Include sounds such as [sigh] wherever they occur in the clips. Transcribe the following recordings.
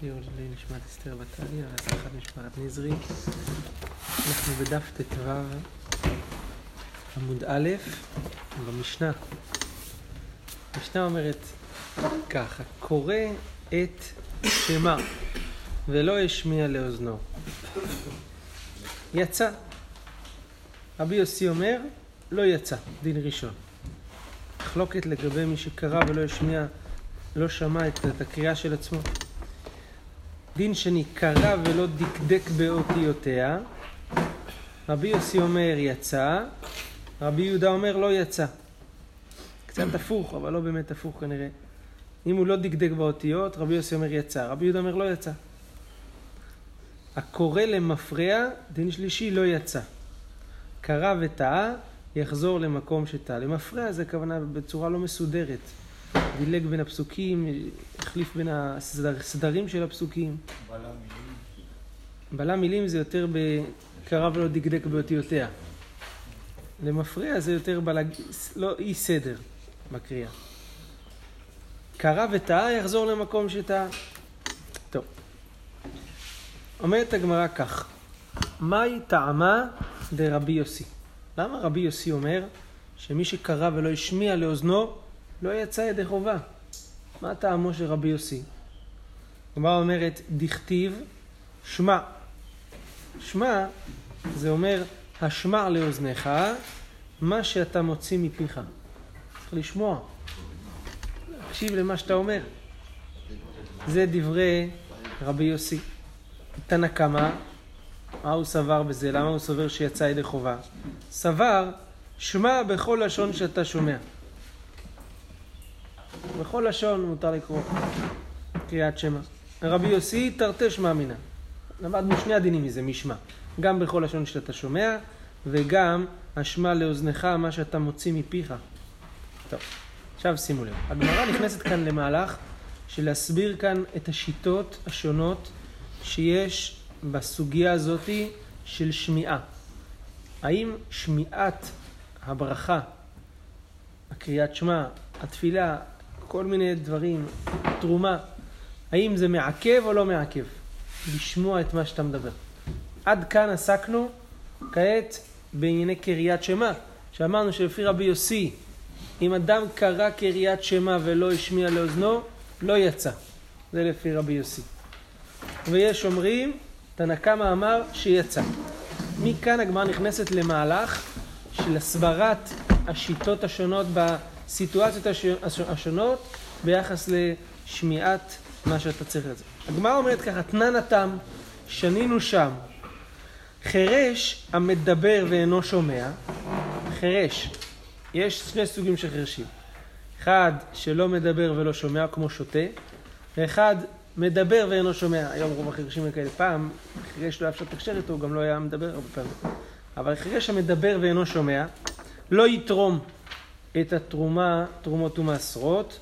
שיעור שלי נשמת אסתר בתליה, והצלחת משפחת נזרי. אנחנו בדף ט"ו עמוד א', במשנה. המשנה אומרת ככה, קורא את שמה ולא השמיע לאוזנו. יצא. רבי יוסי אומר, לא יצא, דין ראשון. מחלוקת לגבי מי שקרא ולא השמיע, לא שמע את הקריאה של עצמו. דין שני, קרא ולא דקדק באותיותיה. רבי יוסי אומר יצא, רבי יהודה אומר לא יצא. קצת הפוך, אבל לא באמת הפוך כנראה. אם הוא לא דקדק באותיות, רבי יוסי אומר יצא, רבי יהודה אומר לא יצא. הקורא למפרע, דין שלישי לא יצא. קרא וטעה, יחזור למקום שטעה. למפרע זה כוונה בצורה לא מסודרת. דילג בין הפסוקים, החליף בין הסדרים של הפסוקים. בלם מילים. זה יותר בקרא ולא דקדק באותיותיה. למפרע זה יותר בלג... לא אי סדר בקריאה. קרא וטעה יחזור למקום שטעה. טוב. אומרת הגמרא כך, מהי טעמה דרבי יוסי? למה רבי יוסי אומר שמי שקרא ולא השמיע לאוזנו לא יצא ידי חובה? מה טעמו של רבי יוסי? הגמרא אומרת, דכתיב שמע. שמע זה אומר, השמע לאוזניך מה שאתה מוציא מפיך. צריך לשמוע. להקשיב למה שאתה אומר. זה דברי רבי יוסי. תנא קמא, מה הוא סבר בזה? למה הוא סובר שיצא ידי חובה? סבר, שמע בכל לשון שאתה שומע. בכל לשון מותר לקרוא קריאת שמע. רבי יוסי תרתי שמע מינא. למדנו שני הדינים מזה, משמע. גם בכל לשון שאתה שומע, וגם השמע לאוזנך מה שאתה מוציא מפיך. טוב, עכשיו שימו לב. הגמרא נכנסת כאן למהלך של להסביר כאן את השיטות השונות שיש בסוגיה הזאתי של שמיעה. האם שמיעת הברכה, הקריאת שמע, התפילה, כל מיני דברים, תרומה, האם זה מעכב או לא מעכב? לשמוע את מה שאתה מדבר. עד כאן עסקנו כעת בענייני קריאת שמע, שאמרנו שלפי רבי יוסי, אם אדם קרא קריאת שמע ולא השמיע לאוזנו, לא יצא. זה לפי רבי יוסי. ויש אומרים, תנא קמא אמר שיצא. מכאן הגמרא נכנסת למהלך של הסברת השיטות השונות בסיטואציות השונות ביחס לשמיעת מה שאתה צריך לזה. הגמרא אומרת ככה, תנן התם, שנינו שם. חירש המדבר ואינו שומע, חירש, יש שני סוגים של חירשים. אחד שלא מדבר ולא שומע כמו שוטה, ואחד מדבר ואינו שומע. היום רוב החירשים הם כאלה. פעם חירש לא היה אפשר לתקשר איתו, הוא גם לא היה מדבר הרבה פעמים. אבל חירש המדבר ואינו שומע, לא יתרום את התרומה, תרומות ומעשרות,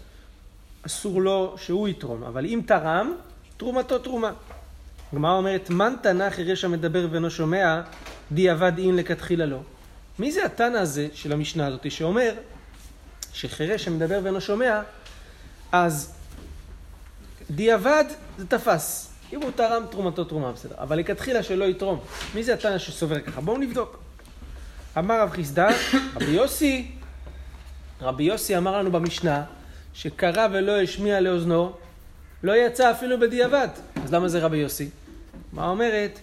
אסור לו שהוא יתרום. אבל אם תרם, תרומתו תרומה. הגמרא אומרת, מן תנא חירש המדבר ואינו שומע, דיעבד אין לכתחילה לא. מי זה התנא הזה של המשנה הזאת שאומר שחירש המדבר ואינו שומע, אז דיעבד זה תפס. אם הוא תרם תרומתו תרומה, בסדר. אבל לכתחילה שלא יתרום. מי זה התנא שסובר ככה? בואו נבדוק. אמר רב חיסדא, רבי יוסי, רבי יוסי אמר לנו במשנה, שקרא ולא השמיע לאוזנו, לא יצא אפילו בדיעבד. אז למה זה רבי יוסי? מה אומרת?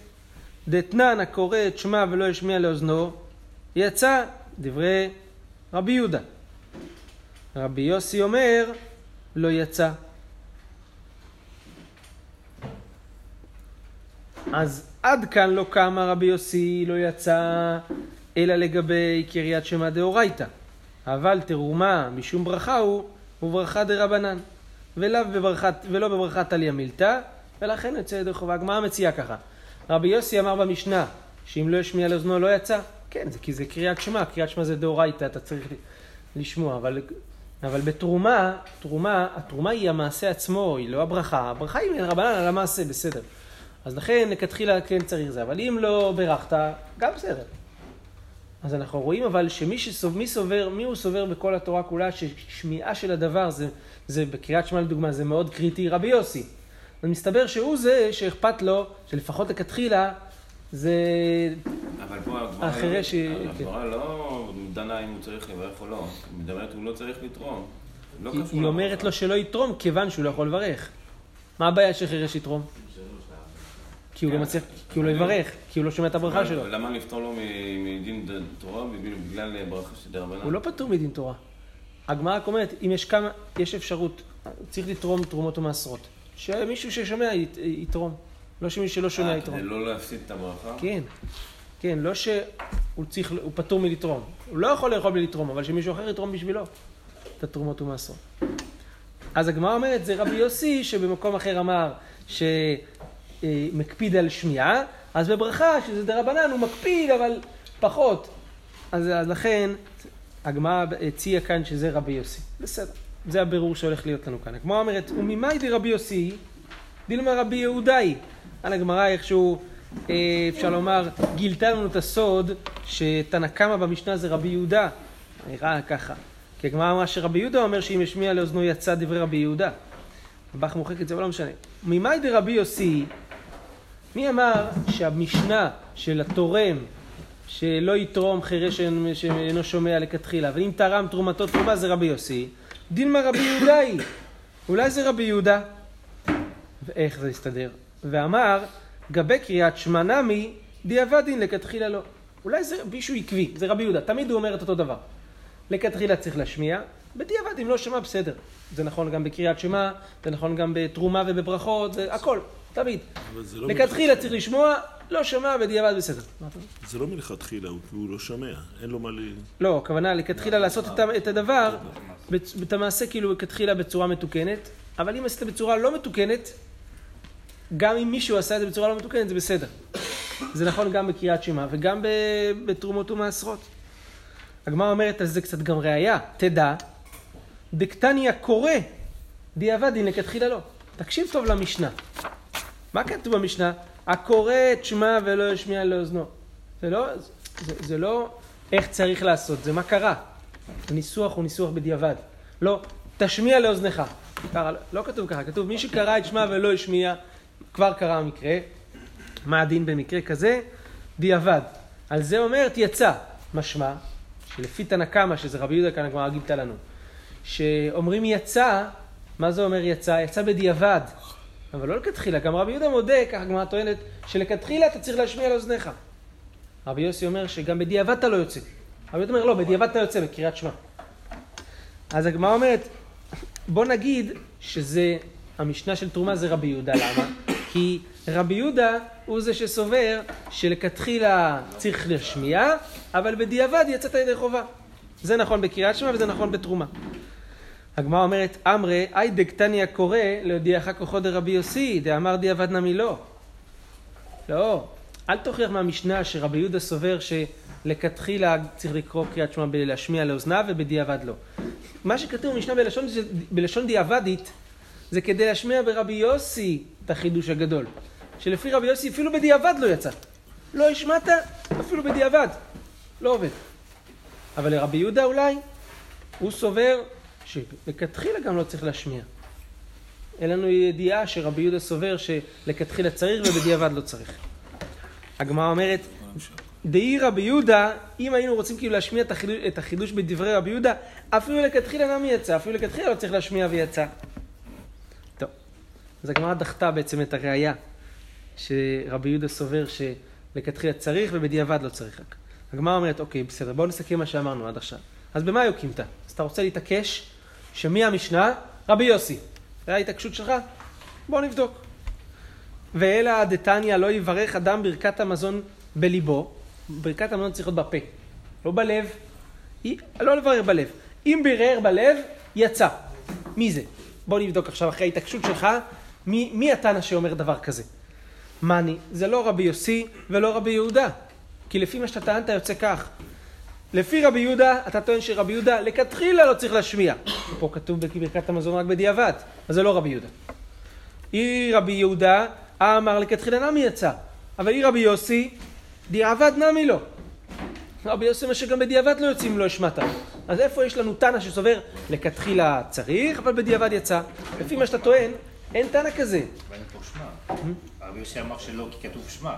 דתנן הקורא את שמע ולא השמיע לאוזנו, יצא דברי רבי יהודה. רבי יוסי אומר, לא יצא. אז עד כאן לא קמה רבי יוסי, לא יצא, אלא לגבי קריית שמע דאורייתא. אבל תרומה משום ברכה הוא, הוא ברכה דרבנן. ולא בברכת, ולא בברכת תליא מילתא, ולכן יוצא ידי חובה. הגמרא מציעה ככה. רבי יוסי אמר במשנה, שאם לא ישמיע לאוזנו לא יצא. כן, זה כי זה קריאת שמע, קריאת שמע זה דאורייתא, אתה צריך לשמוע, אבל, אבל בתרומה, תרומה, התרומה היא המעשה עצמו, היא לא הברכה. הברכה היא רבנן על המעשה, בסדר. אז לכן לכתחילה כן צריך זה, אבל אם לא בירכת, גם בסדר. אז אנחנו רואים אבל שמי שסובר, מי סובר, מי הוא סובר בכל התורה כולה, ששמיעה של הדבר זה, זה בקריאת שמע לדוגמה, זה מאוד קריטי, רבי יוסי. אז מסתבר שהוא זה שאכפת לו, שלפחות לכתחילה, זה אבל פה הגמרא החירש היא- הגמרא לא דנה אם הוא צריך לברך או לא. היא מדברת, הוא לא צריך לתרום. לא היא- היא אומרת. לו שלא יתרום כיוון שהוא לא יכול לברך. מה הבעיה שחירש יתרום? כי הוא לא כן. מצליח, כי הוא לא יברך, כי הוא לא שומע את הברכה שלו. למה לפתור לו מדין תורה בגלל ברכה של דרבנן? הוא לא פטור מדין תורה. הגמרא רק אומרת, אם יש כמה, יש אפשרות, צריך לתרום תרומות ומעשרות. שמישהו ששומע ית- יתרום. לא שמישהו שלא שומע אה, יתרום. כדי לא להפסיד את הברכה? כן, כן, לא שהוא צריך, הוא פטור מלתרום. הוא לא יכול לאכול בלי לתרום, אבל שמישהו אחר יתרום בשבילו את התרומות ומעשרות. אז הגמרא אומרת, זה רבי יוסי שבמקום אחר אמר שמקפיד על שמיעה, אז בברכה, שזה דרבנן, הוא מקפיד, אבל פחות. אז, אז לכן, הגמרא הציעה כאן שזה רבי יוסי. בסדר, זה הבירור שהולך להיות לנו כאן. הגמרא אומרת, וממאי דרבי יוסי, דילמה רבי יהודאי. על הגמרא איכשהו, אה, אפשר לומר, גילתה לנו את הסוד שתנא קמא במשנה זה רבי יהודה. נראה ככה. כי הגמרא אמרה שרבי יהודה אומר שאם ישמיע לאוזנו יצא דברי רבי יהודה. הבח מוחק את זה, אבל לא משנה. ממאי דרבי יוסי, מי אמר שהמשנה של התורם שלא יתרום חירש שאינו שומע לכתחילה, אבל אם תרם תרומתו תרומה זה רבי יוסי, דילמה רבי יהודאי. אולי זה רבי יהודה? ואיך זה יסתדר? ואמר, גבי קריאת שמע נמי, דיעבדין לכתחילה לא. אולי זה מישהו עקבי, זה רבי יהודה, תמיד הוא אומר את אותו דבר. לכתחילה צריך להשמיע, בדיעבד אם לא שמע בסדר. זה נכון גם בקריאת שמע, זה נכון גם בתרומה ובברכות, זה הכל, תמיד. לא לכתחילה צריך לשמוע, לא שמע, בדיעבד בסדר. זה לא מלכתחילה, הוא לא שומע, אין לו מה ל... לא, הכוונה לכתחילה לעשות את ה- את הדבר, את המעשה כאילו לכתחילה בצורה מתוקנת, אבל אם עשית בצורה לא מתוקנת, גם אם מישהו עשה את זה בצורה לא מתוקנת, זה בסדר. זה נכון גם בקריאת שמע וגם בתרומות ומעשרות. הגמרא אומרת על זה קצת גם ראייה, תדע, דקטניה קורא, דיעבדין לכתחילה לא. תקשיב טוב למשנה. מה כתוב במשנה? הקורא את שמע ולא ישמיע לאוזנו. זה לא, זה, זה לא איך צריך לעשות, זה מה קרה. הניסוח הוא ניסוח בדיעבד. לא, תשמיע לאוזנך. ככה, לא כתוב ככה, כתוב מי שקרא את שמע ולא השמיע, כבר קרה המקרה. מה הדין במקרה כזה? דיעבד. על זה אומרת יצא. משמע, שלפי תנא קמא, שזה רבי יהודה כאן הגמרא גילתה לנו, שאומרים יצא, מה זה אומר יצא? יצא בדיעבד. אבל לא לכתחילה, גם רבי יהודה מודה, ככה הגמרא טוענת, שלכתחילה אתה צריך להשמיע לאוזניך. רבי יוסי אומר שגם בדיעבד אתה לא יוצא. רבי יהודה אומר, לא, בדיעבד אתה יוצא בקריאת שמע. אז הגמרא אומרת, בוא נגיד שזה, המשנה של תרומה זה רבי יהודה, למה? כי רבי יהודה הוא זה שסובר שלכתחילה צריך להשמיע, אבל בדיעבד יצאת ידי חובה. זה נכון בקריאת שמע וזה נכון בתרומה. הגמרא אומרת, אמרי, אי דקתניא קורא להודיעך כוחו דרבי יוסי, דאמר דיעבד נמי לא. לא, אל תוכיח מהמשנה שרבי יהודה סובר שלכתחילה צריך לקרוא קריאת שמע בלהשמיע לאוזניו ובדיעבד לא. מה שכתוב במשנה בלשון, בלשון דיעבדית זה כדי להשמיע ברבי יוסי את החידוש הגדול. שלפי רבי יוסי אפילו בדיעבד לא יצא. לא השמעת, אפילו בדיעבד. לא עובד. אבל לרבי יהודה אולי, הוא סובר שלכתחילה גם לא צריך להשמיע. אין לנו ידיעה שרבי יהודה סובר שלכתחילה צריך ובדיעבד לא צריך. הגמרא אומרת, דאי רבי יהודה, אם היינו רוצים כאילו להשמיע את החידוש, את החידוש בדברי רבי יהודה, אפילו לכתחילה נמי יצא, אפילו לכתחילה לא צריך להשמיע ויצא. טוב, אז הגמרא דחתה בעצם את הראייה שרבי יהודה סובר שלכתחילה צריך ובדיעבד לא צריך רק. הגמרא אומרת, אוקיי, בסדר, בואו נסכם מה שאמרנו עד עכשיו. אז במה יוקימת? אז אתה רוצה להתעקש שמי המשנה? רבי יוסי. זה ההתעקשות שלך? בוא נבדוק. ואלא דתניא לא יברך אדם ברכת המזון בליבו, ברכת המזון צריך להיות בפה, לא בלב, לא לברר בלב. אם בירר בלב, יצא. מי זה? בוא נבדוק עכשיו אחרי ההתעקשות שלך, מי, מי התנא שאומר דבר כזה? מאני, זה לא רבי יוסי ולא רבי יהודה. כי לפי מה שאתה טענת יוצא כך. לפי רבי יהודה, אתה טוען שרבי יהודה לכתחילה לא צריך להשמיע. פה כתוב בברכת המזון רק בדיעבד, אז זה לא רבי יהודה. היא רבי יהודה, אמר לכתחילה נמי יצא. אבל היא רבי יוסי, דיעבד נמי לא. רבי יוסי אומר שגם בדיעבד לא יוצאים אם לא השמעת. אז איפה יש לנו תנא שסובר לכתחילה צריך, אבל בדיעבד יצא. לפי מה שאתה טוען, אין תנא כזה. אבל אין פה שמע. הרבי יוסי אמר שלא, כי כתוב שמע.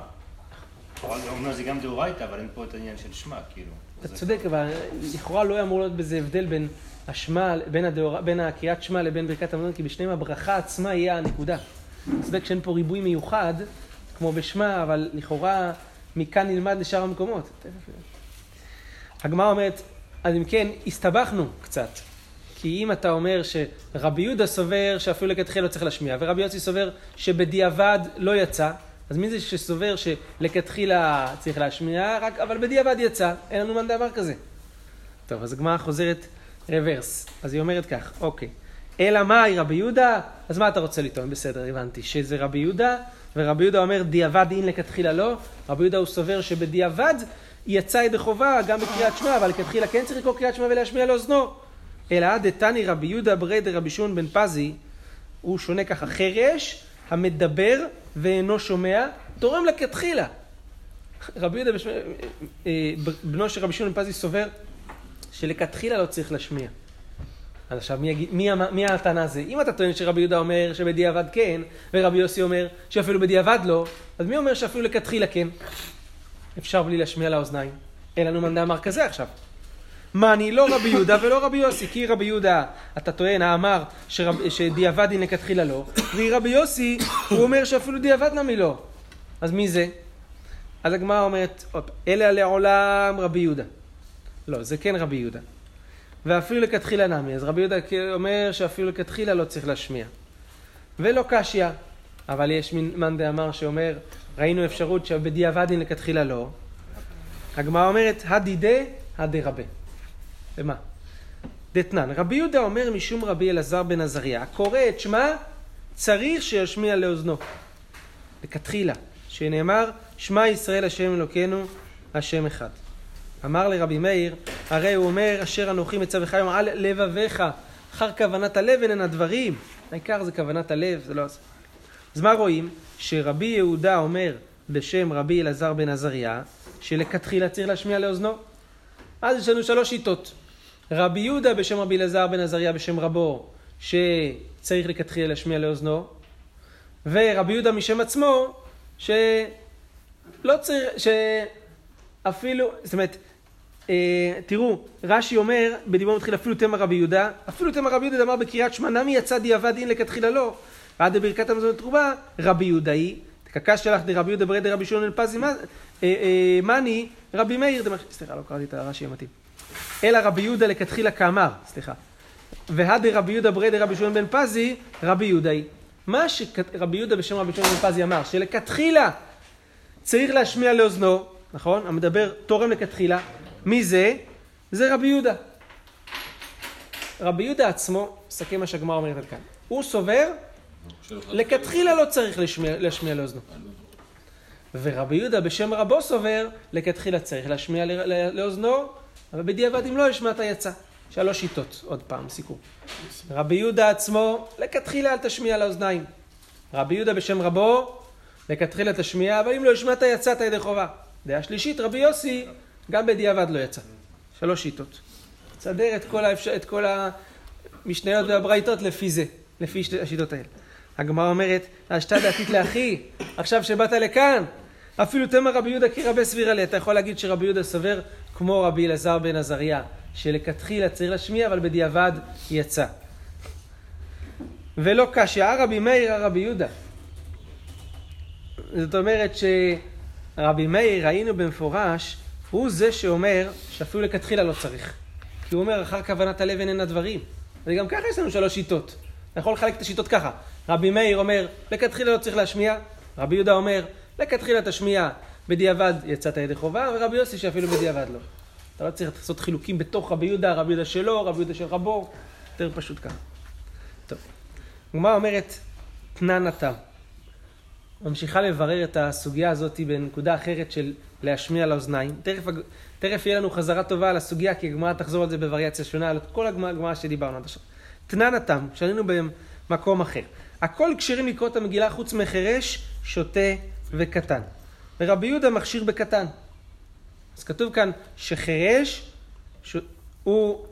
אומנם זה גם דאורייתא, אבל אין פה את העניין של שמע, כאילו. אתה צודק, אבל לכאורה לא אמור להיות בזה הבדל בין השמע, בין, הדאור, בין הקריאת שמע לבין ברכת המזון, כי בשניהם הברכה עצמה יהיה הנקודה. צודק שאין פה ריבוי מיוחד, כמו בשמע, אבל לכאורה מכאן נלמד לשאר המקומות. הגמרא אומרת, אז אם כן, הסתבכנו קצת. כי אם אתה אומר שרבי יהודה סובר שאפילו לכתחילה לא צריך להשמיע, ורבי יוסי סובר שבדיעבד לא יצא, אז מי זה שסובר שלכתחילה צריך להשמיע, רק, אבל בדיעבד יצא, אין לנו מאן דבר כזה. טוב, אז הגמרא חוזרת רוורס. אז היא אומרת כך, אוקיי. אלא מאי רבי יהודה? אז מה אתה רוצה לטעון? בסדר, הבנתי. שזה רבי יהודה, ורבי יהודה אומר דיעבד אין לכתחילה לא. רבי יהודה הוא סובר שבדיעבד יצא ידי חובה גם בקריאת שמע, אבל לכתחילה כן צריך לקרוא קריאת שמע ולהשמיע לאוזנו. אלא דתני רבי יהודה ברי דרבי שמעון בן פזי, הוא שונה ככה, חירש המדבר ואינו שומע, תורם לכתחילה. רבי יהודה בשמע- אה, בנו של רבי שמעון פזי סובר שלכתחילה לא צריך להשמיע. אז עכשיו, מי, יגיד, מי, מי הטענה הזה? אם אתה טוען שרבי יהודה אומר שבדיעבד כן, ורבי יוסי אומר שאפילו בדיעבד לא, אז מי אומר שאפילו לכתחילה כן? אפשר בלי להשמיע לאוזניים. אין לנו מאן דאמר כזה עכשיו. מה אני לא רבי יהודה ולא רבי יוסי, כי רבי יהודה, אתה טוען, האמר שרב, היא לכתחילה לא, ורבי יוסי, הוא אומר שאפילו דיעבד נמי לא. אז מי זה? אז הגמרא אומרת, אלה לעולם רבי יהודה. לא, זה כן רבי יהודה. ואפילו לכתחילה נמי, אז רבי יהודה אומר שאפילו לכתחילה לא צריך להשמיע. ולא קשיא, אבל יש מאן דאמר שאומר, ראינו אפשרות שבדיעבד היא לכתחילה לא. הגמרא אומרת, הדידה, הדרבה. למה? דתנן, רבי יהודה אומר משום רבי אלעזר בן עזריה, הקורא את שמה, צריך שישמיע לאוזנו. לכתחילה, שנאמר, שמע ישראל השם אלוקינו, השם אחד. אמר לרבי מאיר, הרי הוא אומר, אשר אנוכי מצווך היום על לבביך, אחר כוונת הלב אינן הדברים. העיקר זה כוונת הלב, זה לא... אז מה רואים? שרבי יהודה אומר בשם רבי אלעזר בן עזריה, שלכתחילה צריך להשמיע לאוזנו. אז יש לנו שלוש שיטות. רבי יהודה בשם רבי אלעזר בן עזריה בשם רבו, שצריך לכתחילה להשמיע לאוזנו, ורבי יהודה משם עצמו, שלא צריך, שאפילו, זאת אומרת, אה, תראו, רש"י אומר, בדיבור מתחיל אפילו תמר רבי יהודה, אפילו תמר רבי יהודה אמר בקריאת שמע נמי יצא דיעבד אין לכתחילה לא, ועד בברכת המזון לתרובה, רבי יהודה היא, תקקה שלך דרבי יהודה ברי דרבי שמעון אלפזי אה, אה, מאני, רבי מאיר, סליחה, לא קראתי את הרש"י המתאים. אלא רבי יהודה לכתחילה כאמר, סליחה. והדה רבי יהודה ברי דרבי שמעון בן פזי, רבי יהודה היא. מה שרבי יהודה בשם רבי שמעון בן פזי אמר, שלכתחילה צריך להשמיע לאוזנו, נכון? המדבר תורם לכתחילה. מי זה? זה רבי יהודה. רבי יהודה עצמו, מסכם מה שהגמרא אומרת עד כאן. הוא סובר, לכתחילה לא צריך להשמיע, להשמיע לאוזנו. ורבי יהודה בשם רבו סובר, לכתחילה צריך להשמיע לאוזנו, אבל בדיעבד אם לא השמעת יצא. שלוש שיטות, עוד פעם, סיכום. רבי יהודה עצמו, לכתחילה אל תשמיע לאוזניים. רבי יהודה בשם רבו, לכתחילה תשמיע, אבל אם לא השמעת יצאת ידי חובה. דעה שלישית, רבי יוסי, גם בדיעבד לא יצא. שלוש שיטות. תסדר את כל, האפשר... את כל המשניות והברייתות לפי זה, לפי השיטות האלה. הגמרא אומרת, השתא דעתית לאחי, עכשיו שבאת לכאן, אפילו תמר רבי יהודה כרבי סבירה לי. אתה יכול להגיד שרבי יהודה סובר כמו רבי אלעזר בן עזריה, שלכתחילה צריך להשמיע, אבל בדיעבד יצא. ולא קשיא, רבי מאיר, רבי יהודה. זאת אומרת שרבי מאיר, ראינו במפורש, הוא זה שאומר שאפילו לכתחילה לא צריך. כי הוא אומר, אחר כוונת הלב אין הדברים. וגם ככה יש לנו שלוש שיטות. אתה יכול לחלק את השיטות ככה. רבי מאיר אומר, לכתחילה לא צריך להשמיע. רבי יהודה אומר, לכתחילה תשמיע, בדיעבד יצאת ידי חובה, ורבי יוסי שאפילו בדיעבד לא. אתה לא צריך לעשות חילוקים בתוך רבי יהודה, רבי יהודה שלו, רבי יהודה של רבו, יותר פשוט ככה. טוב. הגמרא אומרת, תנן התם. ממשיכה לברר את הסוגיה הזאת בנקודה אחרת של להשמיע לאוזניים. תכף, תכף יהיה לנו חזרה טובה על הסוגיה, כי הגמרא תחזור על זה בווריאציה שונה, על כל הגמרא שדיברנו עד עכשיו. תנן התם, שנינו במקום אחר. הכל כשרים לקרוא את המגילה חוץ מחירש, שוטה וקטן. ורבי יהודה מכשיר בקטן. אז כתוב כאן שחירש, ש... הוא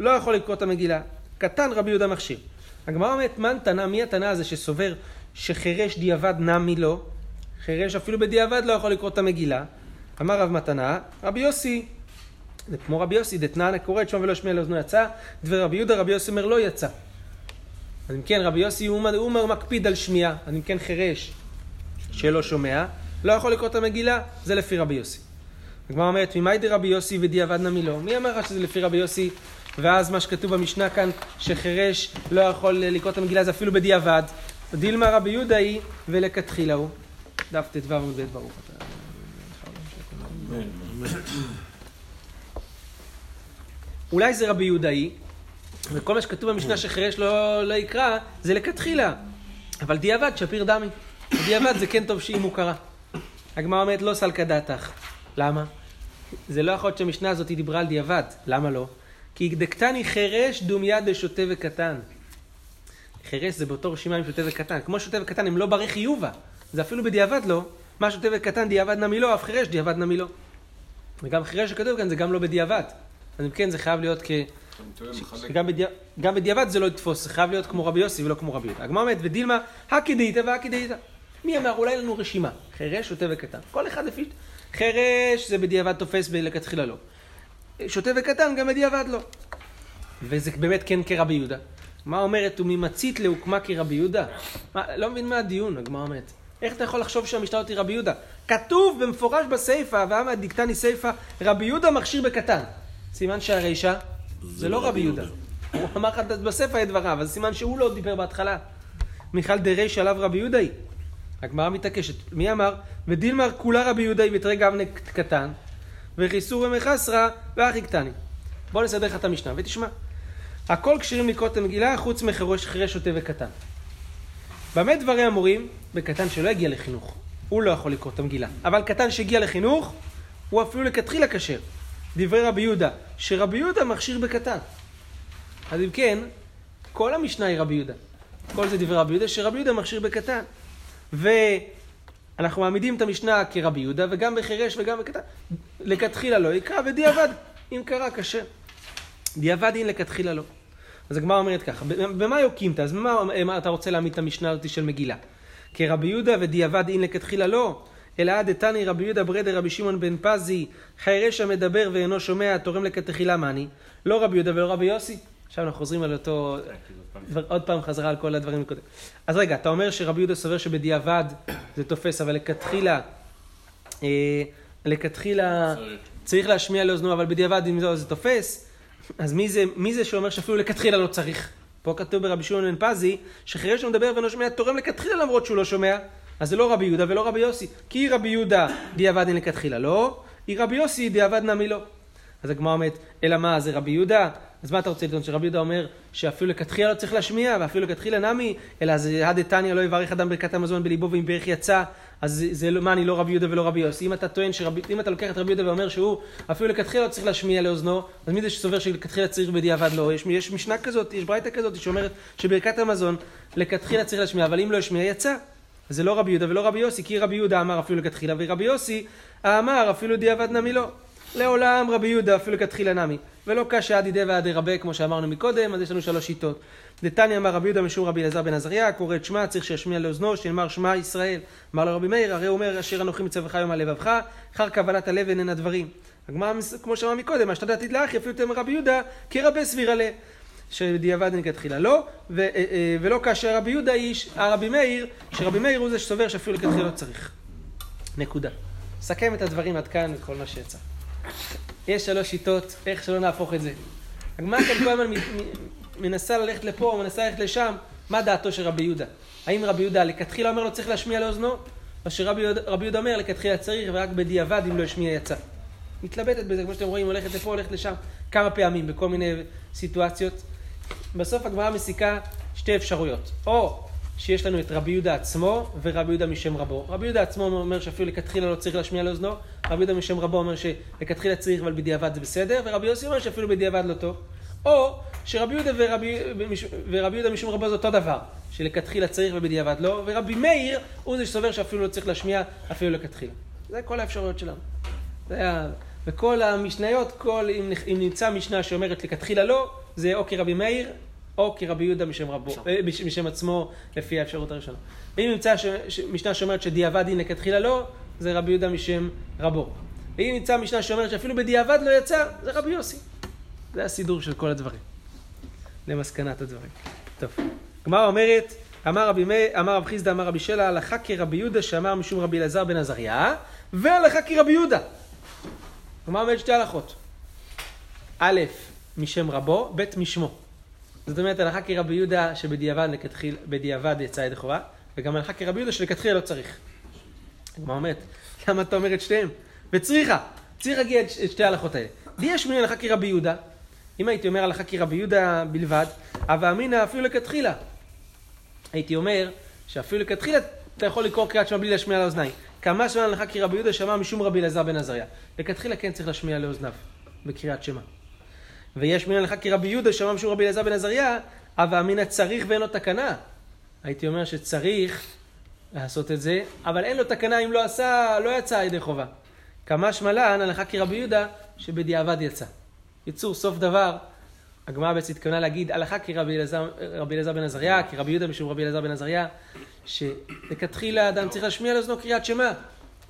לא יכול לקרוא את המגילה. קטן רבי יהודה מכשיר. הגמרא אומרת, מן תנא, מי התנא הזה שסובר שחירש דיעבד נמי לו? חירש אפילו בדיעבד לא יכול לקרוא את המגילה. אמר רב מתנה, רבי יוסי, זה כמו רבי יוסי, דתנא קורא את שמו ולא שמיע לאוזנו יצא, דבר רבי יהודה, רבי יוסי אומר לא יצא. אז אם כן, רבי יוסי הוא, הוא מקפיד על שמיעה, אז אם כן חירש שלא שומע, לא יכול לקרוא את המגילה, זה לפי רבי יוסי. הגמרא אומרת, ממאי דרבי יוסי ודיעבד נמי לו? מי אמר לך שזה לפי רבי יוסי? ואז מה שכתוב במשנה כאן, שחירש לא יכול לקרוא את המגילה, זה אפילו בדיעבד. דילמה רבי יהודה היא ולכתחילה הוא. דף ט"ו עמוד ברוך אתה. אולי זה רבי יהודה היא, וכל מה שכתוב במשנה שחירש לא, לא יקרא, זה לכתחילה. אבל דיעבד, שפיר דמי. דיעבד זה כן טוב שאם הוא קרא. הגמרא אומרת לא סלקא דעתך. למה? זה לא יכול להיות שהמשנה הזאת דיברה על דיעבד. למה לא? כי דקתני חירש דומיה דשוטה וקטן. חירש זה באותו רשימה עם שוטה וקטן. כמו שוטה וקטן הם לא ברי חיובה. זה אפילו בדיעבד לא. מה שוטה וקטן דיעבד נמי לא, אף חירש דיעבד נמי לא. וגם חירש שכתוב כאן זה גם לא בדיעבד. אז אם כן זה חייב להיות כ... גם, בדיע... גם בדיעבד זה לא יתפוס, זה חייב להיות כמו רבי יוסי ולא כמו רבי יהודה. הגמרא אומרת, ודילמה, הקי דאיתא והקי דאיתא. מי אמר? אולי לנו רשימה. חירש, שוטה וקטן. כל אחד לפי... חירש זה בדיעבד תופס בלכתחילה לא. שוטה וקטן גם בדיעבד לא. וזה באמת כן כרבי יהודה. מה אומרת, וממצית להוקמה כרבי יהודה? מה, לא מבין מה הדיון, הגמרא אומרת. איך אתה יכול לחשוב שהמשנה היא רבי יהודה? כתוב במפורש בסיפא, ואמא דיקטני סיפא, רבי יהודה מכשיר בקטן. סימן שהרישא זה לא רבי יהודה. הוא אמר לך בסיפא את דבריו, אז סימן שהוא לא דיבר בהתחלה. מיכל דרישא עליו רבי יהודה היא. הגמרא מתעקשת. מי אמר? ודילמר כולה רבי יהודה היא בתרי גבנה קטן, וחיסור ומחסרא ואחי קטני. בוא נסדר לך את המשנה ותשמע. הכל כשירים לקרוא את המגילה חוץ מחירש חירש שוטה וקטן. במה דברי אמורים? בקטן שלא הגיע לחינוך. הוא לא יכול לקרוא את המגילה. אבל קטן שהגיע לחינוך, הוא אפילו לכתחילה כשר. דברי רבי יהודה, שרבי יהודה מכשיר בקטן. אז אם כן, כל המשנה היא רבי יהודה. כל זה דברי רבי יהודה, שרבי יהודה מכשיר בקטן. ואנחנו מעמידים את המשנה כרבי יהודה, וגם בחירש וגם בקטן. לכתחילה לא יקרא, ודיעבד, אם קרא, קשה. דיעבד אם לכתחילה לא. אז הגמרא אומרת ככה, במה יוקימת? אז במה אתה רוצה להעמיד את המשנה הזאת של מגילה? כרבי יהודה ודיעבד אין לכתחילה לא, אלא עד דתני רבי יהודה ברדר רבי שמעון בן פזי, חירש המדבר ואינו שומע, תורם לכתחילה מאני, לא רבי יהודה ולא רבי יוסי. עכשיו אנחנו חוזרים על אותו, עוד פעם חזרה על כל הדברים מקודם. אז רגע, אתה אומר שרבי יהודה סובר שבדיעבד זה תופס, אבל לכתחילה, אה, לכתחילה צריך להשמיע לאוזנו, אבל בדיעבד אם זה, זה תופס, אז מי זה, מי זה שאומר שאפילו לכתחילה לא צריך? פה כתוב ברבי שמעון בן פזי, שחירש מדבר ואינו שומע, תורם לכתחילה למרות שהוא לא שומע. אז זה לא רבי יהודה ולא רבי יוסי. כי רבי יהודה דיעבד אין לכתחילה לא, היא רבי יוסי דיעבד נמי לא. אז הגמרא אומרת, אלא מה, זה רבי יהודה? אז מה אתה רוצה לטעון? שרבי יהודה אומר שאפילו לכתחילה לא צריך להשמיע, ואפילו לכתחילה נמי, אלא זה הד דתניא לא יברך אדם ברכת המזון בליבו ואם ברך יצא, אז זה, זה מה, אני לא רבי יהודה ולא רבי יוסי. אם אתה טוען שרבי, אם אתה לוקח את רבי יהודה ואומר שהוא אפילו לכתחילה לא צריך להשמיע לאוזנו, אז מי זה שסובר שלכתחילה צריך בדיעבד לא? יש, יש משנה כזאת, יש ברייתא כזאת שאומרת שברכת המזון לכתחילה צריך להשמיע, אבל אם לא השמיע יצא. זה לא רבי יהודה ולא רבי יוסי, כי רבי יהודה אמר אפילו לכתחילה, ורבי יוסי אמר אפילו דיעבד נמי לא. לעולם רבי יהודה אפילו לכתחילה נמי. ולא קשה עד ידי ועד ירבה כמו שאמרנו מקודם, אז יש לנו שלוש שיטות. דתניא אמר רבי יהודה משום רבי אלעזר בן עזריה, קורא את שמע, צריך שישמיע לאוזנו, שנאמר שמע ישראל. אמר לו רבי מאיר, הרי הוא אומר אשר אנוכי מצווך היום על לבבך, אחר כוונת הלב אינן הדברים. הגמרא, כמו שאמר מקודם, השתדלתי לאחי, אפילו יותר מרבי יהודה, כרבה סביר עליה. שבדיעבד לכתחילה לא, ו, אה, אה, ולא כאשר רבי יהודה איש, הרבי מאיר, שרבי מאיר הוא זה שסובר שאפילו לכתחילה לא צריך. נקודה. סכם את הדברים עד כאן וכל מה שיצא. יש שלוש שיטות, איך שלא נהפוך את זה. הגמרא כאן כל הזמן מנסה ללכת לפה, מנסה ללכת לשם, מה דעתו של רבי יהודה? האם רבי יהודה לכתחילה אומר לו צריך להשמיע לאוזנו? או שרבי יהודה אומר לכתחילה צריך ורק בדיעבד אם לא השמיע יצא. מתלבטת בזה, כמו שאתם רואים, הולכת לפה, הולכת לשם, כמה פעמים, בכל מיני סיטואציות. בסוף הגמרא מסיקה שתי אפשרויות. או שיש לנו את רבי יהודה עצמו ורבי יהודה משם רבו. רבי יהודה עצמו אומר שאפילו לכתחילה לא צריך להשמיע לאוזנו, רבי יהודה משם רבו אומר שלכתחילה צריך אבל בדיעבד זה בסדר, ורבי יוסי אומר שאפילו בדיעבד לא טוב. או שרבי יהודה ורבי, ורבי יהודה משום רבו זה אותו דבר, שלכתחילה צריך ובדיעבד לא, ורבי מאיר הוא זה שסובר שאפילו לא צריך להשמיע אפילו לכתחילה. זה כל האפשרויות שלנו. זה היה... וכל המשניות, כל, אם, נמצא משנה שאומרת לכתחילה לא, זה או כרבי מאיר או כרבי יהודה משם רבו, אה, מש- משם עצמו, לפי האפשרות הראשונה. ואם נמצא משנה שאומרת שדיעבד היא לכתחילה לא, זה רבי יהודה משם רבו. ואם נמצא משנה שאומרת שאפילו בדיעבד לא יצא, זה רבי יוסי. זה הסידור של כל הדברים. למסקנת הדברים. טוב. גמרא אומרת, אמר רבי, מי, אמר רב חיסדא, אמר רבי שלה, הלכה כרבי יהודה שאמר משום רבי אלעזר בן עזריה, והלכה כרבי יהודה. גמרא אומרת שתי הלכות. א', משם רבו, ב', משמו. זאת אומרת, הלכה כרבי יהודה שבדיעבד יצא ידי חובה, וגם הלכה כרבי יהודה שלכתחילה לא צריך. הגמרא אומרת, למה אתה אומר את שתיהם? וצריכה, צריך להגיד את שתי ההלכות האלה. לי יש ממני הלכה כרבי יהודה, אם הייתי אומר הלכה כרבי יהודה בלבד, הווה אמינא אפילו לכתחילה. הייתי אומר שאפילו לכתחילה אתה יכול לקרוא קריאת שמע בלי להשמיע לאוזניים. כמה שמע הלכה כרבי יהודה שמע משום רבי אלעזר בן עזריה. לכתחילה כן צריך להשמיע לאוזניו בקריאת שמע. ויש מן הלכה כרבי יהודה שמע משום רבי אלעזר בן עזריה, הווה אמינא צריך ואין לו תקנה. הייתי אומר שצריך לעשות את זה, אבל אין לו תקנה אם לא עשה, לא יצא ידי חובה. כמה שמלן הלכה כרבי יהודה שבדיעבד יצא. יצור סוף דבר, הגמרא בעצם התכוונה להגיד הלכה כרבי אלעזר רבי בן עזריה, כרבי יהודה משום רבי אלעזר בן עזריה, שלכתחילה אדם צריך להשמיע לאוזנו קריאת שמע.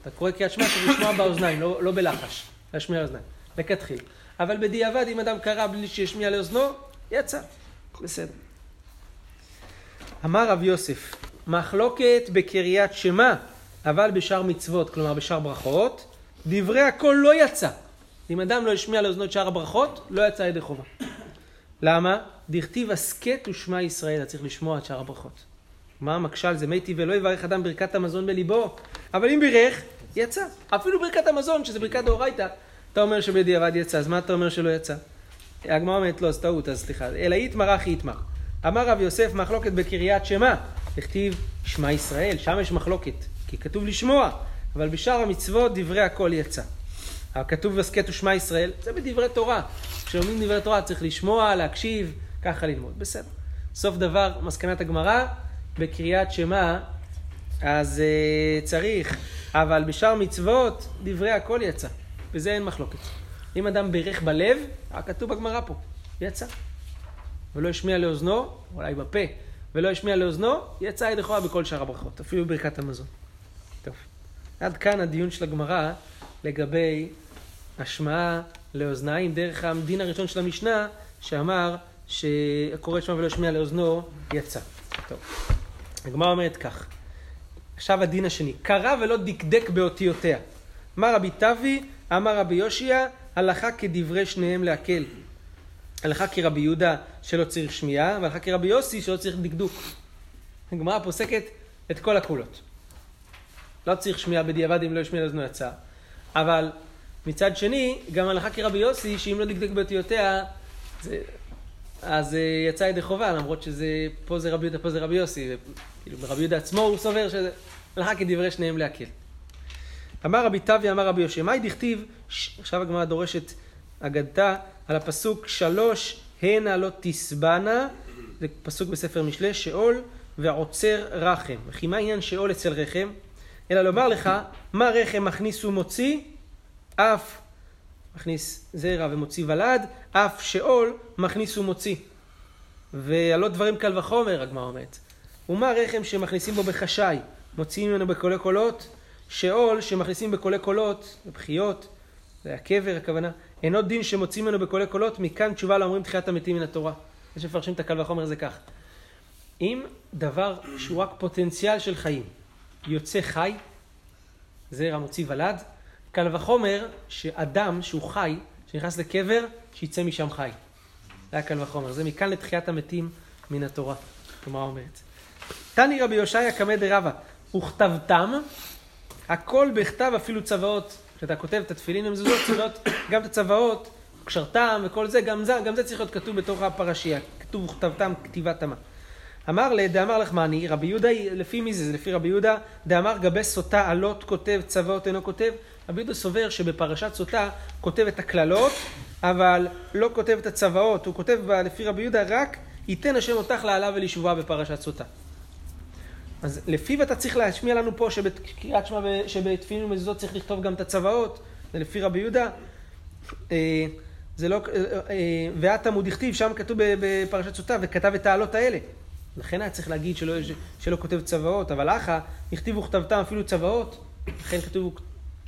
אתה קורא קריאת שמע צריך לשמוע באוזניים, לא, לא בלחש, להשמיע לאוזניים, לכתחילה. אבל בדיעבד אם אדם קרא בלי שישמיע לאוזנו, יצא. בסדר. אמר רב יוסף, מחלוקת בקריאת שמע, אבל בשאר מצוות, כלומר בשאר ברכות, דברי הכל לא יצא. אם אדם לא השמיע לאוזנו את שאר הברכות, לא יצא ידי חובה. למה? דכתיב הסכת ושמע ישראל, אתה צריך לשמוע את שאר הברכות. מה המשל זה מתי ולא יברך אדם ברכת המזון בליבו, אבל אם בירך, יצא. אפילו ברכת המזון, שזה ברכת דאורייתא, אתה אומר שבדיעבד יצא, אז מה אתה אומר שלא יצא? הגמרא אומרת לא, אז טעות, אז סליחה. אלא איתמר אחי איתמר. אמר רב יוסף מחלוקת בקריית שמע, הכתיב שמע ישראל, שם יש מחלוקת, כי כתוב לשמוע, אבל בשאר המצוות דברי הכל יצא. אבל כתוב הסכת ושמע ישראל, זה בדברי תורה. כשלומדים דברי תורה צריך לשמוע, להקשיב, ככה ללמוד, בסדר. סוף דבר, מסקנת הגמרא, בקריאת שמע, אז uh, צריך, אבל בשאר מצוות דברי הכל יצא, בזה אין מחלוקת. אם אדם בירך בלב, כתוב בגמרא פה, יצא. ולא השמיע לאוזנו, אולי בפה, ולא השמיע לאוזנו, יצא ידי חובה בכל שאר הברכות, אפילו בברכת המזון. טוב. עד כאן הדיון של הגמרא לגבי השמעה לאוזניים דרך הדין הראשון של המשנה, שאמר שקורא שמע ולא השמיע לאוזנו, יצא. טוב. הגמרא אומרת כך, עכשיו הדין השני, קרא ולא דקדק באותיותיה. אמר רבי תבי, אמר רבי יושיע, הלכה כדברי שניהם להקל. הלכה כרבי יהודה שלא צריך שמיעה, והלכה כרבי יוסי שלא צריך דקדוק. הגמרא פוסקת את כל הקולות. לא צריך שמיעה בדיעבד אם לא ישמיע לאוזנו יצא. אבל מצד שני, גם הלכה כרבי יוסי, שאם לא דקדק באותיותיה, זה, אז אה, יצא ידי חובה, למרות שזה, פה זה רבי יהודה, פה זה רבי יוסי. כאילו, רבי יהודה עצמו הוא סובר שזה הלכה כדברי שניהם להקל. אמר רבי תבי, אמר רבי יושע, מאי דכתיב, עכשיו הגמרא דורשת אגדתה על הפסוק שלוש הנה לא תסבנה, זה פסוק בספר משלי, שאול ועוצר רחם. וכי מה עניין שאול אצל רחם? אלא לומר לך, מה רחם מכניס ומוציא? אף מכניס זרע ומוציא ולד, אף שאול מכניס ומוציא. והלא דברים קל וחומר, הגמרא אומרת. ומה רחם שמכניסים בו בחשאי, מוציאים ממנו בקולי קולות? שאול שמכניסים בקולי קולות, בבכיות, זה הקבר הכוונה, אינו דין שמוציאים ממנו בקולי קולות, מכאן תשובה לאומרים תחיית המתים מן התורה. זה שמפרשים את הקל וחומר זה כך. אם דבר שהוא רק פוטנציאל של חיים, יוצא חי, זרע מוציא ולד, קל וחומר שאדם שהוא חי, שנכנס לקבר, שיצא משם חי. זה היה קל וחומר. זה מכאן לתחיית המתים מן התורה. הגמרא אומרת. תני רבי יושעיה קמא דרבא, וכתבתם, הכל בכתב אפילו צוואות. כשאתה כותב את התפילין המזוזות, צוואות, גם את הצוואות, קשרתם וכל זה, גם זה, גם זה צריך להיות כתוב בתוך הפרשייה. כתוב וכתבתם כתיבת תמה. אמר ל, דאמר לחמני, רבי יהודה, לפי מי זה? זה לפי רבי יהודה, דאמר גבי סוטה עלות כותב, צוואות אינו כותב. רבי יהודה סובר שבפרשת סוטה כותב את הקללות, אבל לא כותב את הצוואות. הוא כותב לפי רבי יהודה רק, ייתן השם אותך לעלה ולשבועה בפרשת סוטה. אז לפיו אתה צריך להשמיע לנו פה שבקריאת שמע, שבתפילין ומזוזות צריך לכתוב גם את הצוואות, זה לפי רבי יהודה. אה, זה לא... אה, ואת עמוד הכתיב, שם כתוב בפרשת סוטה, וכתב את העלות האלה. לכן היה צריך להגיד שלא, שלא כותב צוואות, אבל אחא, הכתיבו וכתבתם אפילו צוואות, לכן כתוב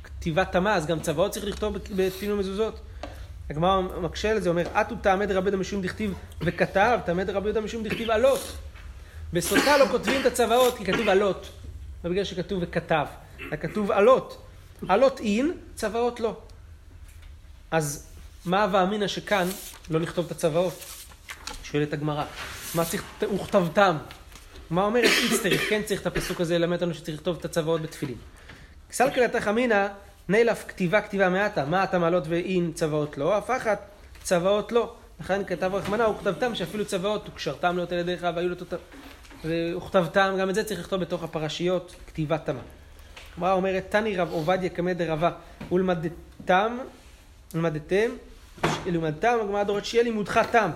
כתיבת תמה, אז גם צוואות צריך לכתוב בתפילין ומזוזות. הגמרא מקשה על זה, אומר, אטו תעמד רבי יהודה משום דכתיב וכתב, תעמד רבי יהודה משום דכתיב עלות. בסוטה לא כותבים את הצוואות כי כתוב עלות, לא בגלל שכתוב וכתב, אלא כתוב עלות. עלות אין, צוואות לא. אז מה הווה אמינא שכאן לא לכתוב את הצוואות? שואלת הגמרא. מה צריך, וכתבתם. מה אומרת [coughs] איסטרי, כן צריך את הפסוק הזה ללמד אותנו שצריך לכתוב את הצוואות בתפילין. סלקלתך אמינא נילף כתיבה כתיבה מעטה, מה אתה מעלות ואין צוואות לא, אף אחת צוואות לא. לכן כתב רחמנה וכתבתם שאפילו צוואות וקשרתם להיות על ידיך והיו לתות... וכתבתם, גם את זה צריך לכתוב בתוך הפרשיות, כתיבת תמה. הגמרא אומרת, תני רב עובדיה קמא דרבה ולמדתם, ולמדתם, ולמדתם, הגמרא דורית שיהיה לימודך תם.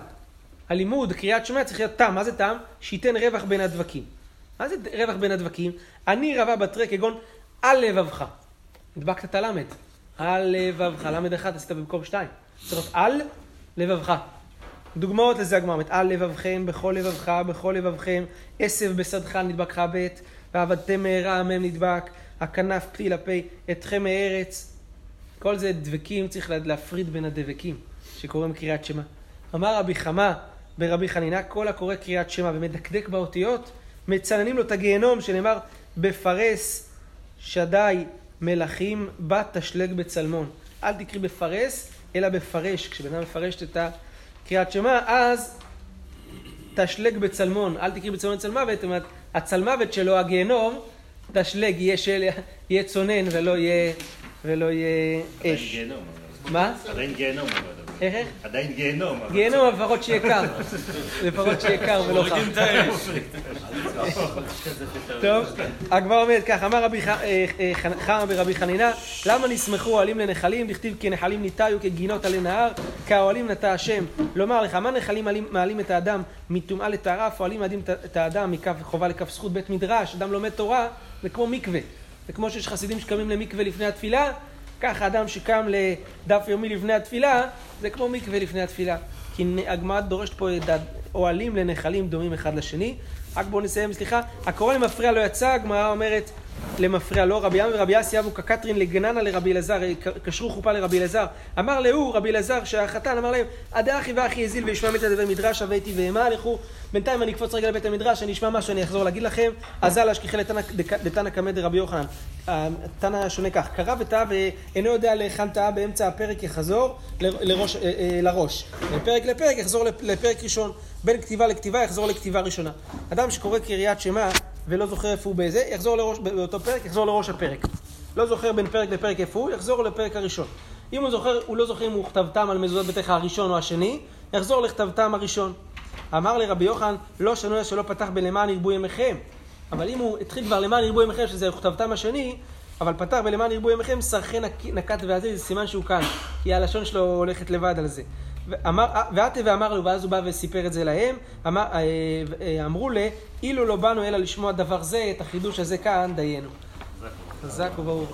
הלימוד, קריאת שמע, צריך להיות תם. מה זה תם? שייתן רווח בין הדבקים. מה זה רווח בין הדבקים? אני רבה בתרי כגון על לבבך. הדבקת את הלמד. על לבבך, למד אחד עשית במקום שתיים. צריך להיות על לבבך. דוגמאות לזה הגמרא אומרת, על לבבכם, בכל לבבך, בכל לבבכם, עשב בשדך נדבק לך ב', ועבדתם מהרה מ' נדבק, הכנף פי לפה, אתכם מארץ. כל זה דבקים, צריך להפריד בין הדבקים, שקוראים קריאת שמע. אמר רבי חמא ברבי חנינה, כל הקורא קריאת שמע ומדקדק באותיות, מצננים לו את הגיהנום, שנאמר, בפרס שדי מלכים בת תשלג בצלמון. אל תקריא בפרס, אלא בפרש. כשבן אדם מפרש את הקריאת שמע, אז תשלג בצלמון. אל תקריא בצלמון אצל מוות, זאת אומרת, הצלמוות שלו, הגיהנום, תשלג, יהיה, של... יהיה צונן ולא יהיה, ולא יהיה אש. מה? עדיין גיהנום. איך איך? עדיין גיהנום. גיהנום, אבל לפחות שיהיה קר. לפחות שיהיה קר ולא חם. טוב, הגמרא אומרת כך, אמר רבי ח- אה, אה, חמא ברבי חנינה, למה נסמכו אוהלים לנחלים, דכתיב כי נחלים ניטעו כגינות עלי נהר, כאוהלים נטע השם. לומר לך, מה נחלים מעלים- מעלים את האדם מטומאה לטהרה, אף אוהלים מעלים את- את האדם מכף חובה לכף זכות בית מדרש, אדם לומד תורה, זה כמו מקווה. זה כמו שיש חסידים שקמים למקווה לפני התפילה, ככה אדם שקם לדף יומי לפני התפילה, זה כמו מקווה לפני התפילה. כי הגמרא דורשת פה את האוהלים לנחלים דומים אחד לשני. רק בואו נסיים, סליחה. הקורא למפריע לא יצא, הגמרא אומרת למפריע לא. רבי ים ורבי אסי אבו קקטרין לגננה לרבי אלעזר, קשרו חופה לרבי אלעזר. אמר להוא, רבי אלעזר, שהחתן אמר להם, עדה אחי ואחי הזיל וישמע מתי דבר מדרש, הבאתי ואימה, לכו. בינתיים אני אקפוץ רגע לבית המדרש, אני אשמע משהו, אני אחזור להגיד לכם. אזל אשכחי לתנא קמא דרבי יוחנן. התנא שונה כך, קרא וטעה ואינו יודע להיכן טעה באמצע הפרק יחזור לראש, אה, אה, לראש. מפרק לפרק יחזור לפרק ראשון. בין כתיבה לכתיבה יחזור לכתיבה ראשונה. אדם שקורא קריאת שמע ולא זוכר איפה הוא באיזה, יחזור לראש, באותו פרק, יחזור לראש הפרק. לא זוכר בין פרק לפרק איפה הוא, יחזור לפרק הראשון. אם הוא זוכר, הוא לא זוכר אם הוא כתבתם על מזוזות ביתך הראשון או השני, יחזור לכתבתם הראשון. אמר לרבי יוחנן, לא שנוי שלא פתח בלמען ירבו ימיכם. אבל אם הוא התחיל כבר למען ירבו ימיכם, שזה כתבתם השני, אבל פתח בלמען ירבו ימיכם, שרכי נקט ועזיז, זה סימן שהוא כאן. כי הלשון שלו הולכת לבד על זה. ועתה ואמר לו, ואז הוא בא וסיפר את זה להם, אמר, אה, אה, אמרו לה, אילו לא באנו אלא לשמוע דבר זה, את החידוש הזה כאן, דיינו. חזק וברוך.